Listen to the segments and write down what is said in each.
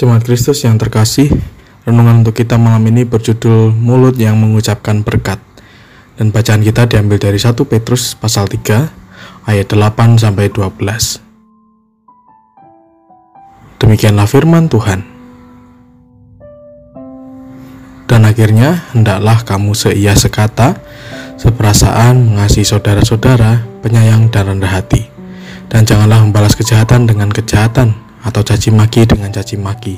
Jemaat Kristus yang terkasih, renungan untuk kita malam ini berjudul Mulut yang mengucapkan berkat. Dan bacaan kita diambil dari 1 Petrus pasal 3 ayat 8 sampai 12. Demikianlah firman Tuhan. Dan akhirnya hendaklah kamu seia sekata, seperasaan mengasihi saudara-saudara, penyayang dan rendah hati. Dan janganlah membalas kejahatan dengan kejahatan atau caci maki dengan caci maki.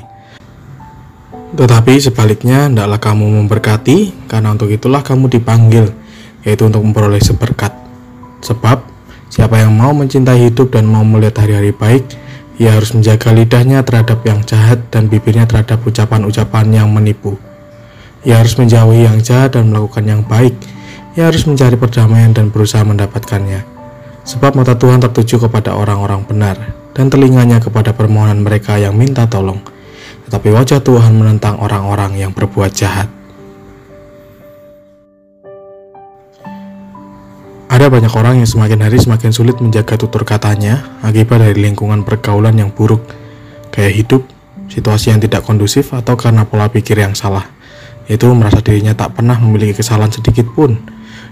Tetapi sebaliknya, hendaklah kamu memberkati, karena untuk itulah kamu dipanggil, yaitu untuk memperoleh seberkat. Sebab, siapa yang mau mencintai hidup dan mau melihat hari-hari baik, ia harus menjaga lidahnya terhadap yang jahat dan bibirnya terhadap ucapan-ucapan yang menipu. Ia harus menjauhi yang jahat dan melakukan yang baik. Ia harus mencari perdamaian dan berusaha mendapatkannya. Sebab mata Tuhan tertuju kepada orang-orang benar, dan telinganya kepada permohonan mereka yang minta tolong. Tetapi wajah Tuhan menentang orang-orang yang berbuat jahat. Ada banyak orang yang semakin hari semakin sulit menjaga tutur katanya akibat dari lingkungan pergaulan yang buruk, gaya hidup, situasi yang tidak kondusif, atau karena pola pikir yang salah, yaitu merasa dirinya tak pernah memiliki kesalahan sedikit pun,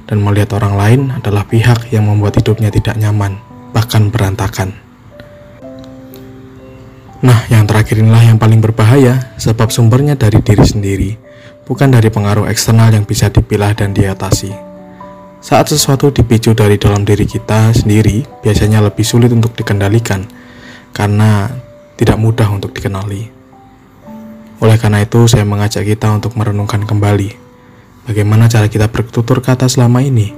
dan melihat orang lain adalah pihak yang membuat hidupnya tidak nyaman, bahkan berantakan. Nah, yang terakhir inilah yang paling berbahaya, sebab sumbernya dari diri sendiri, bukan dari pengaruh eksternal yang bisa dipilah dan diatasi. Saat sesuatu dipicu dari dalam diri kita sendiri, biasanya lebih sulit untuk dikendalikan, karena tidak mudah untuk dikenali. Oleh karena itu, saya mengajak kita untuk merenungkan kembali, bagaimana cara kita bertutur kata selama ini.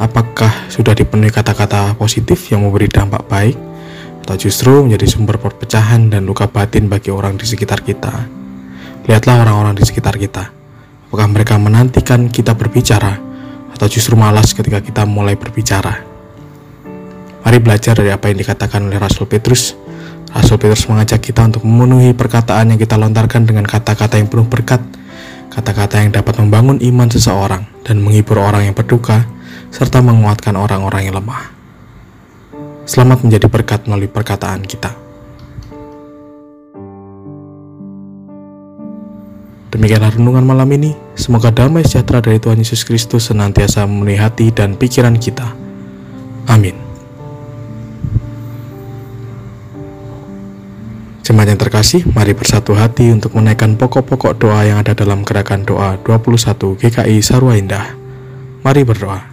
Apakah sudah dipenuhi kata-kata positif yang memberi dampak baik, atau justru menjadi sumber perpecahan dan luka batin bagi orang di sekitar kita. Lihatlah orang-orang di sekitar kita. Apakah mereka menantikan kita berbicara atau justru malas ketika kita mulai berbicara? Mari belajar dari apa yang dikatakan oleh Rasul Petrus. Rasul Petrus mengajak kita untuk memenuhi perkataan yang kita lontarkan dengan kata-kata yang penuh berkat, kata-kata yang dapat membangun iman seseorang dan menghibur orang yang berduka, serta menguatkan orang-orang yang lemah. Selamat menjadi berkat melalui perkataan kita. Demikianlah renungan malam ini. Semoga damai sejahtera dari Tuhan Yesus Kristus senantiasa memenuhi hati dan pikiran kita. Amin. Jemaat yang terkasih, mari bersatu hati untuk menaikkan pokok-pokok doa yang ada dalam gerakan doa 21 GKI Sarwa Indah. Mari berdoa.